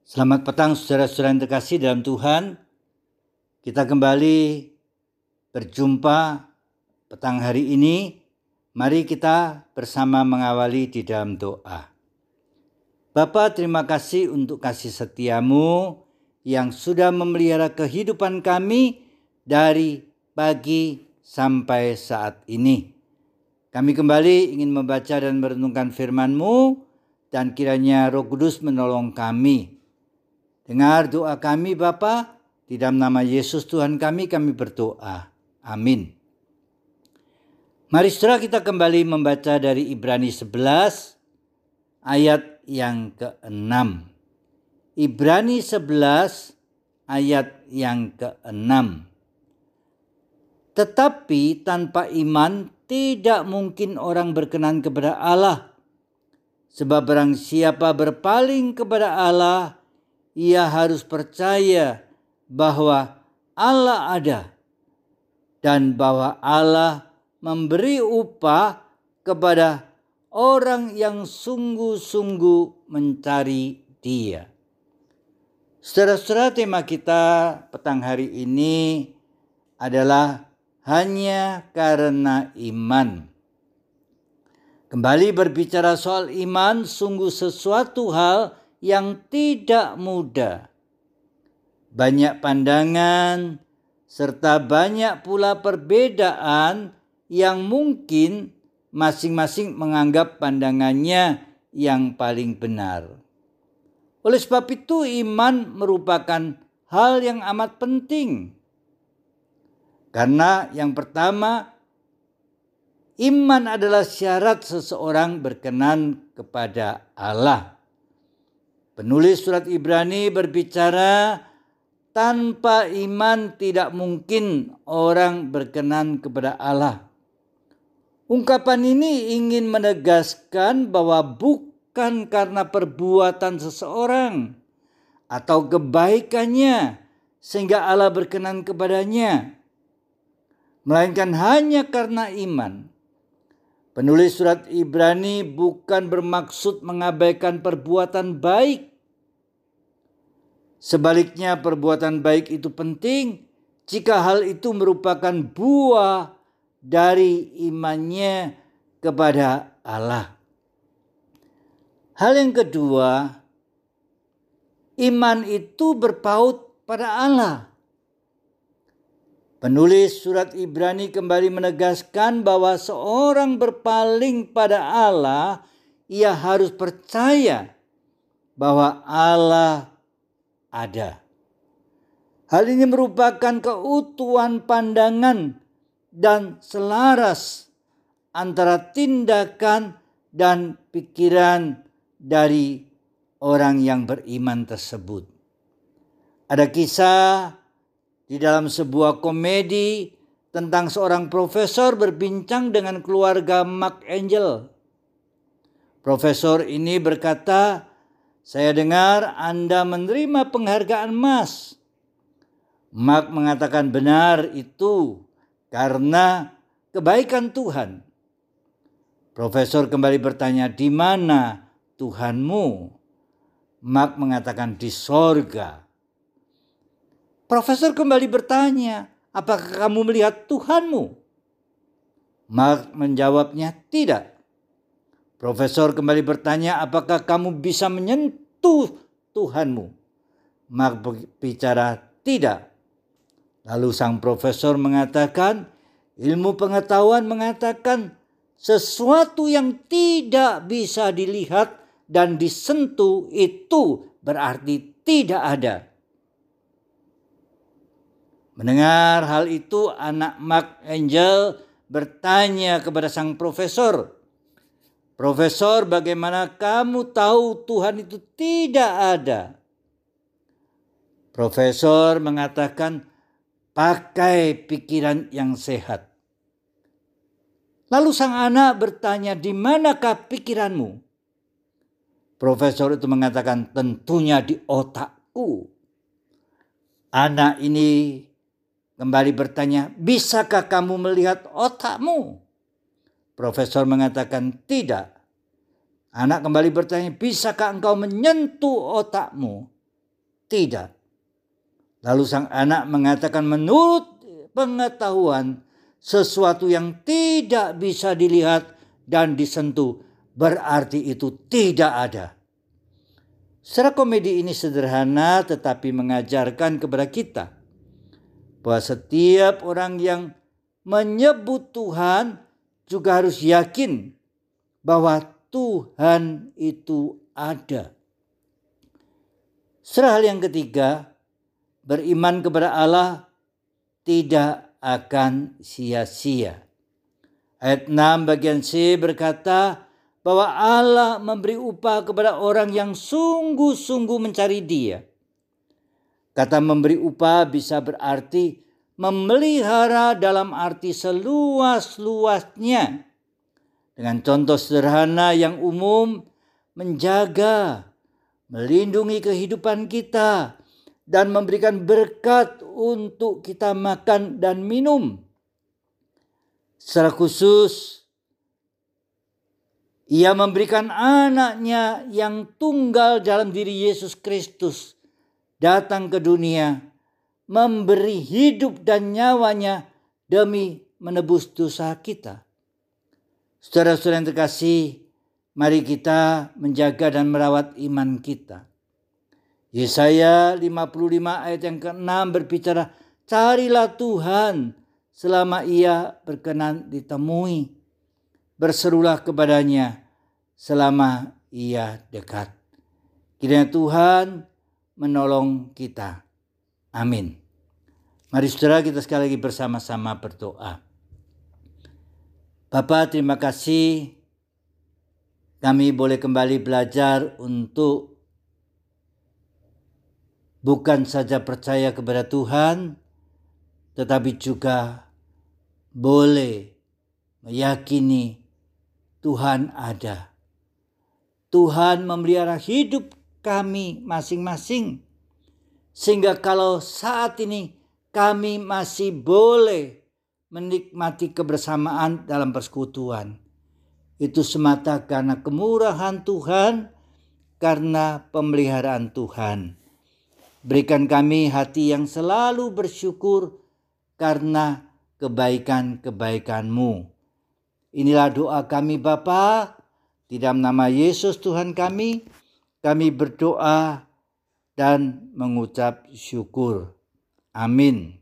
Selamat petang saudara-saudara yang terkasih dalam Tuhan. Kita kembali berjumpa petang hari ini. Mari kita bersama mengawali di dalam doa. Bapa, terima kasih untuk kasih setiamu yang sudah memelihara kehidupan kami dari pagi sampai saat ini. Kami kembali ingin membaca dan merenungkan firman-Mu dan kiranya Roh Kudus menolong kami. Dengar doa kami Bapa, di dalam nama Yesus Tuhan kami kami berdoa. Amin. Mari saudara kita kembali membaca dari Ibrani 11 ayat yang ke-6. Ibrani 11 ayat yang ke-6. Tetapi tanpa iman tidak mungkin orang berkenan kepada Allah Sebab barang siapa berpaling kepada Allah, ia harus percaya bahwa Allah ada dan bahwa Allah memberi upah kepada orang yang sungguh-sungguh mencari Dia. Saudara-saudara, tema kita petang hari ini adalah hanya karena iman. Kembali berbicara soal iman, sungguh sesuatu hal yang tidak mudah. Banyak pandangan, serta banyak pula perbedaan yang mungkin masing-masing menganggap pandangannya yang paling benar. Oleh sebab itu, iman merupakan hal yang amat penting, karena yang pertama Iman adalah syarat seseorang berkenan kepada Allah. Penulis surat Ibrani berbicara, tanpa iman tidak mungkin orang berkenan kepada Allah. Ungkapan ini ingin menegaskan bahwa bukan karena perbuatan seseorang atau kebaikannya sehingga Allah berkenan kepadanya, melainkan hanya karena iman. Penulis surat Ibrani bukan bermaksud mengabaikan perbuatan baik. Sebaliknya, perbuatan baik itu penting jika hal itu merupakan buah dari imannya kepada Allah. Hal yang kedua, iman itu berpaut pada Allah. Penulis surat Ibrani kembali menegaskan bahwa seorang berpaling pada Allah, ia harus percaya bahwa Allah ada. Hal ini merupakan keutuhan pandangan dan selaras antara tindakan dan pikiran dari orang yang beriman tersebut. Ada kisah di dalam sebuah komedi tentang seorang profesor berbincang dengan keluarga Mark Angel. Profesor ini berkata, "Saya dengar Anda menerima penghargaan emas." Mark mengatakan benar itu karena kebaikan Tuhan. Profesor kembali bertanya, "Di mana Tuhanmu?" Mark mengatakan di sorga. Profesor kembali bertanya, apakah kamu melihat Tuhanmu? Mark menjawabnya, tidak. Profesor kembali bertanya, apakah kamu bisa menyentuh Tuhanmu? Mark bicara, tidak. Lalu sang profesor mengatakan, ilmu pengetahuan mengatakan sesuatu yang tidak bisa dilihat dan disentuh itu berarti tidak ada. Mendengar hal itu, anak Mark Angel bertanya kepada sang profesor, "Profesor, bagaimana kamu tahu Tuhan itu tidak ada?" Profesor mengatakan, "Pakai pikiran yang sehat." Lalu sang anak bertanya, "Di manakah pikiranmu?" Profesor itu mengatakan, "Tentunya di otakku." Anak ini kembali bertanya, "Bisakah kamu melihat otakmu?" Profesor mengatakan, "Tidak." Anak kembali bertanya, "Bisakah engkau menyentuh otakmu?" Tidak. Lalu sang anak mengatakan menurut pengetahuan sesuatu yang tidak bisa dilihat dan disentuh berarti itu tidak ada. Secara komedi ini sederhana tetapi mengajarkan kepada kita bahwa setiap orang yang menyebut Tuhan juga harus yakin bahwa Tuhan itu ada. Serah hal yang ketiga, beriman kepada Allah tidak akan sia-sia. Ayat 6 bagian C berkata bahwa Allah memberi upah kepada orang yang sungguh-sungguh mencari dia. Kata memberi upah bisa berarti memelihara dalam arti seluas-luasnya. Dengan contoh sederhana yang umum, menjaga, melindungi kehidupan kita, dan memberikan berkat untuk kita makan dan minum Secara khusus, ia memberikan anaknya yang tunggal dalam diri Yesus Kristus datang ke dunia, memberi hidup dan nyawanya demi menebus dosa kita. Saudara-saudara yang terkasih, mari kita menjaga dan merawat iman kita. Yesaya 55 ayat yang ke-6 berbicara, carilah Tuhan selama ia berkenan ditemui. Berserulah kepadanya selama ia dekat. Kiranya Tuhan menolong kita. Amin. Mari saudara kita sekali lagi bersama-sama berdoa. Bapak terima kasih kami boleh kembali belajar untuk bukan saja percaya kepada Tuhan, tetapi juga boleh meyakini Tuhan ada. Tuhan memelihara hidup kami masing-masing. Sehingga kalau saat ini kami masih boleh menikmati kebersamaan dalam persekutuan. Itu semata karena kemurahan Tuhan, karena pemeliharaan Tuhan. Berikan kami hati yang selalu bersyukur karena kebaikan-kebaikanmu. Inilah doa kami Bapa, di dalam nama Yesus Tuhan kami, kami berdoa dan mengucap syukur. Amin.